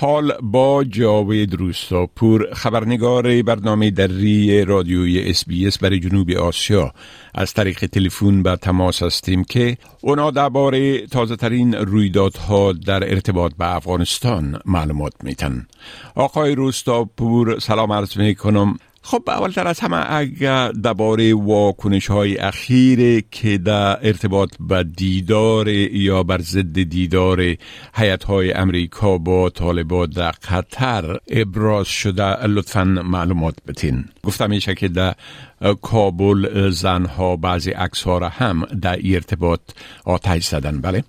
حال با جاوید روستاپور خبرنگار برنامه دری رادیوی SBS برای جنوب آسیا. از طریق تلفن به تماس هستیم که اونا درباره تازه ترین رویدادها در ارتباط به افغانستان معلومات میتن آقای روستاپور سلام عرض می کنم خب اولتر از همه اگر درباره واکنش های اخیر که در ارتباط به دیدار یا بر ضد دیدار حیات های امریکا با طالبان در قطر ابراز شده لطفا معلومات بتین. گفتم میشه که در کابل زنها بعضی عکس ها را هم در ارتباط آتش زدن. بله؟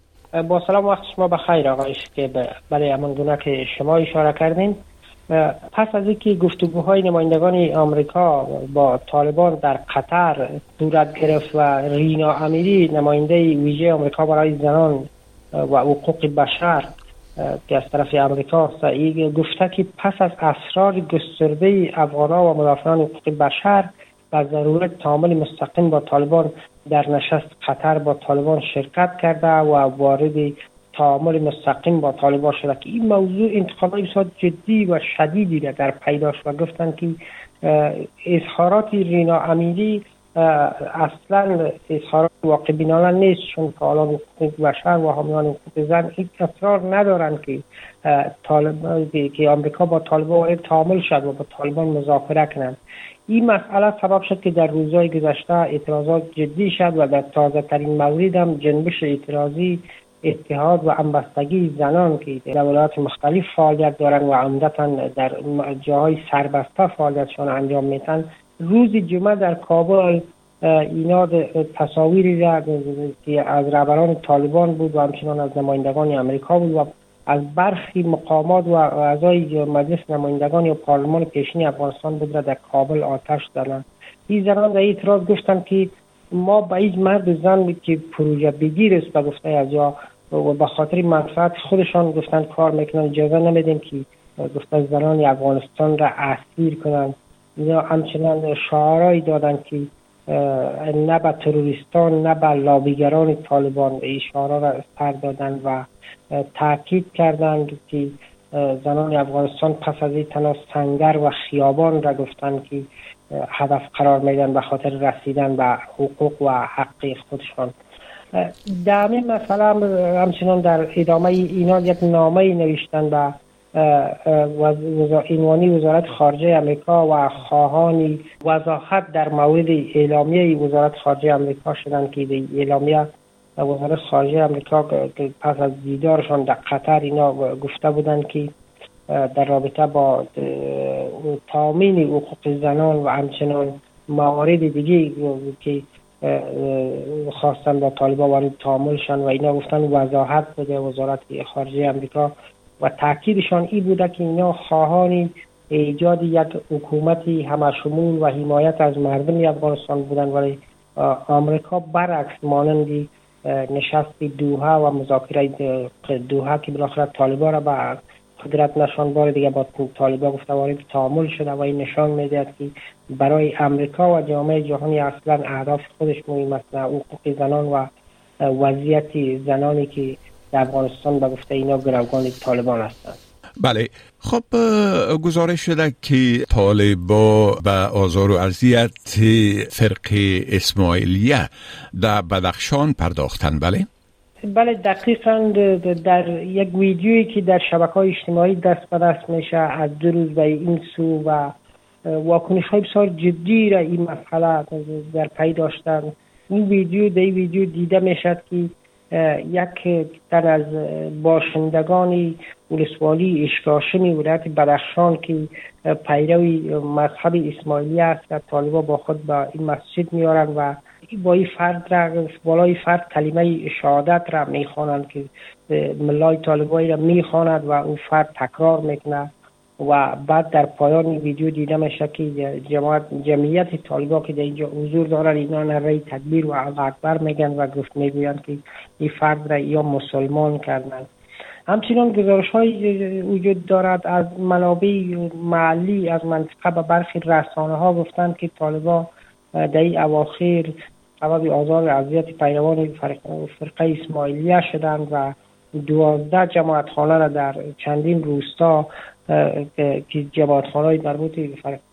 با سلام وقت شما بخیر آقایش که برای همان گونه که شما اشاره کردین. پس از اینکه گفتگوهای نمایندگان آمریکا با طالبان در قطر صورت گرفت و رینا امیری نماینده ویژه آمریکا برای زنان و حقوق بشر که از طرف امریکا گفته که پس از اسرار گسترده افغان و مدافعان حقوق بشر و ضرورت تعامل مستقیم با طالبان در نشست قطر با طالبان شرکت کرده و وارد تعامل مستقیم با طالبان شده که این موضوع انتقادهای بسیار جدی و شدیدی را در پیداش و گفتن که اظهارات رینا امیری اصلا اظهارات واقع بینانه نیست چون حالا حقوق بشر و حامیان حقوق زن این اصرار ندارن که طالب که آمریکا با طالبان تعامل شد و با طالبان مذاکره کنند. این مسئله سبب شد که در روزهای گذشته اعتراضات جدی شد و در تازه ترین مورد جنبش اعتراضی اتحاد و همبستگی زنان که در ولایات مختلف فعالیت دارند و عمدتا در جاهای سربسته فعالیتشان انجام میتن روز جمعه در کابل اینا تصاویری را که از رهبران طالبان بود و همچنان از نمایندگان امریکا بود و از برخی مقامات و اعضای مجلس نمایندگان یا پارلمان پیشینی افغانستان بود را در کابل آتش زدند. این زنان در اعتراض گفتند که ما به هیچ مرد زن که پروژه بگیر است به گفته از یا و به خاطر منفعت خودشان گفتن کار می‌کنن اجازه نمیدیم که گفتن زنان افغانستان را اسیر کنند. یا همچنان شعارهایی دادن که نه به تروریستان نه به لابیگران طالبان این شعارها را سر دادن و تاکید کردند که زنان افغانستان پس از این تنها سنگر و خیابان را گفتند که هدف قرار میدن به خاطر رسیدن به حقوق و حق خودشان. در همین مسئله همچنان در ادامه اینا یک نامه نوشتن به عنوانی وزارت خارجه امریکا و خواهان وضاحت در مورد اعلامیه وزارت خارجه امریکا شدن که اعلامیه وزارت خارجه امریکا پس از دیدارشان در قطر اینا گفته بودند که در رابطه با تامین حقوق زنان و همچنان موارد دیگه که خواستن با طالبا وارد تعاملشان و اینا گفتن وضاحت بده وزارت خارجه امریکا. و تاکیدشان این بوده که اینا خواهان ایجاد یک حکومتی همشمول و حمایت از مردم افغانستان بودن. ولی آمریکا برعکس مانند نشست دوها و مذاکره دوها که بالاخره طالبا را به قدرت نشان بار دیگه با طالبا گفته وارد تعامل شده و این نشان میده که برای امریکا و جامعه جهانی اصلا اهداف خودش مهم است حقوق زنان و وضعیت زنانی که در افغانستان به گفته اینا گروگان طالبان هستند. بله. خب گزارش شده که طالبا به آزار و اذیت فرق اسماعیلیه در بدخشان پرداختن بله. بله دقیقا در یک ویدیویی که در شبکه های اجتماعی دست به دست میشه از دو روز به این سو و واکنش های بسیار جدی را این مسئله در پی داشتن. این ویدیو در این ویدیو دیده می‌شد که یک تن از باشندگان ولسوالی اشکاشمی ولایت بدخشان که پیروی مذهب اسماعیلی است در طالبا با خود به این مسجد میارن و با این فرد را بالای فرد کلمه شهادت را می‌خوانند که ملای طالبایی را می‌خواند و او فرد تکرار می‌کنه و بعد در پایان ویدیو دیده میشه که جماعت جمعیت طالبا که در اینجا حضور دارن اینا نره تدبیر و اکبر میگن و گفت می‌گویند که این فرد را یا مسلمان کردن همچنین گزارش های وجود دارد از منابع محلی از منطقه به برخی رسانه ها گفتند که طالبان در این اواخر سبب آزار اذیت پیروان فرقه اسماعیلیه شدند و دوازده جماعت خانه را در چندین روستا که جماعت خانه مربوط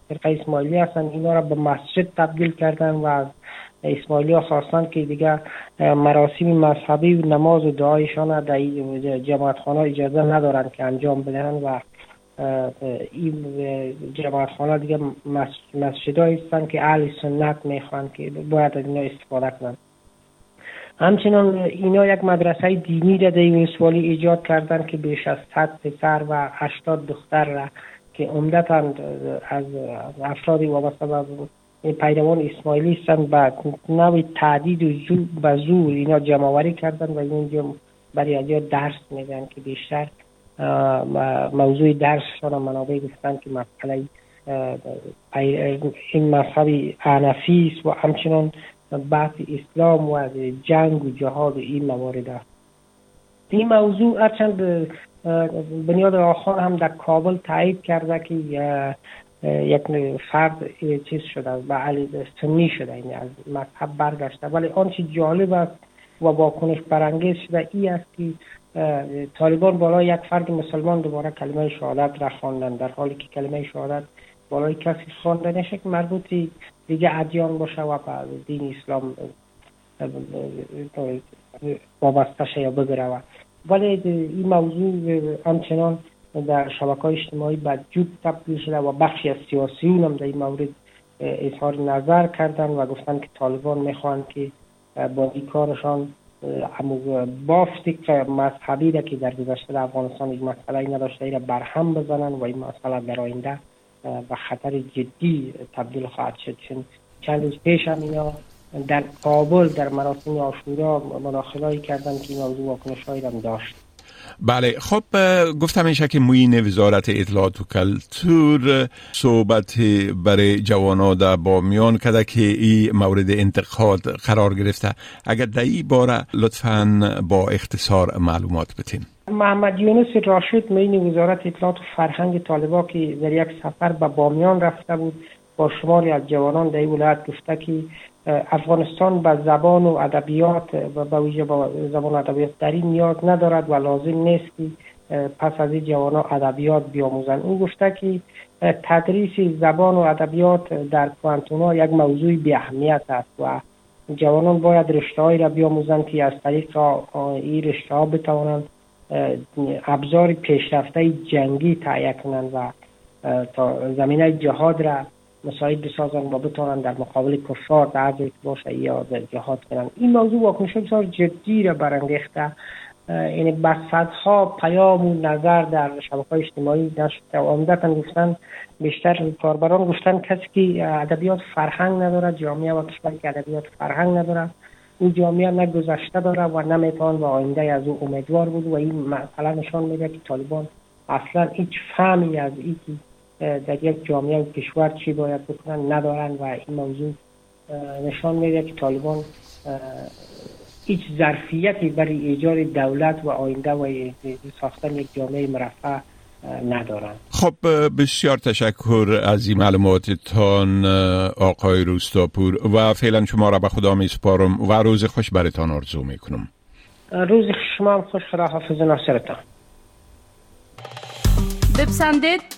فرقه اسماعیلی هستند اینا را به مسجد تبدیل کردن و از اسماعیلی ها خواستن که دیگر مراسم مذهبی و نماز و دعایشان در جماعت خانه اجازه ندارند که انجام بدهند و این جماعت خانه دیگه مسجد هستند که اهل سنت می‌خوان که باید از اینا استفاده کنند همچنان اینا یک مدرسه دینی در ولسوالی ایجاد کردن که بیش از 100 پسر و 80 دختر را که عمدتا از افرادی وابسته به پیروان اسماعیلی هستند به نوع تعدید و به زور اینا جمعوری کردن و اینجا برای درس میدن که بیشتر موضوع درسشان منابع گفتن که مسئله این مذهبی عنفی است و همچنان بحث اسلام و جنگ و جهاد این موارد است. این موضوع هرچند بنیاد آخر هم در کابل تایید کرده که یک فرد چیز شده به علی سنی شده یعنی از مذهب برگشته. ولی آنچه جالب است و واکنش برانگیز شده. ای است که طالبان بالای یک فرد مسلمان دوباره کلمه شهادت را خواندن. در حالی که کلمه شهادت بالای کسی خوانده نشه که مربوطی دیگه ادیان باشه و به دین اسلام وابسته شه یا بگره ولی این موضوع همچنان در شبکه های اجتماعی بدجوب تبدیل شده و بخشی از سیاسیون هم در این مورد اظهار نظر کردن و گفتن که طالبان می‌خوان که با این کارشان بافتی مذهبی که در گذشته در افغانستان یک مسئله نداشته ای را برهم بزنن و این مسئله در آینده به خطر جدی تبدیل خواهد شد. چون چند روز پیش هم اینا در کابل در مراسم آشورا مداخله کردن که این موضوع واکنش هم داشت. بله خب گفتم میشه که موین وزارت اطلاعات و کلتور صحبت برای جوانا در با میان کده که این مورد انتقاد قرار گرفته. اگر در این باره لطفا با اختصار معلومات بتین. محمد یونس راشد مین وزارت اطلاعات و فرهنگ طالبا که در یک سفر به بامیان رفته بود. با شماری از جوانان در این ولایت گفته که افغانستان به زبان و ادبیات و به ویژه با زبان ادبیات در این نیاز ندارد و لازم نیست که پس از این جوان ادبیات بیاموزند. او گفته که تدریس زبان و ادبیات در کوانتونا یک موضوع بی اهمیت است و جوانان باید رشته را بیاموزند که از طریق این رشته ها بتوانند ابزار پیشرفته جنگی تهیه کنند و تا زمینه جهاد را مساعد بسازن و بتوانند در مقابل کفار در باشه یا در جهاد کنند این موضوع واکنش بسیار جدی را برانگیخته. یعنی بس ها پیام و نظر در شبکه اجتماعی نشده و عمدتا گفتن بیشتر کاربران گفتن کسی که ادبیات فرهنگ نداره جامعه و کشوری که ادبیات فرهنگ نداره این جامعه نه گذشته داره و نمی‌توان و آینده از او امیدوار بود و این مسئله نشان میده که طالبان اصلا هیچ فهمی از این در یک جامعه و کشور چی باید بکنن ندارن و این موضوع نشان میده که طالبان هیچ ظرفیتی برای ایجاد دولت و آینده و ساختن یک جامعه مرفع ندارن. خب بسیار تشکر از این معلوماتتان آقای روستاپور. و فعلا شما را به خدا می سپارم و روز خوش برتان آرزو می کنم روز شما هم خوش خدا حافظ ناصرتان. بپسندید.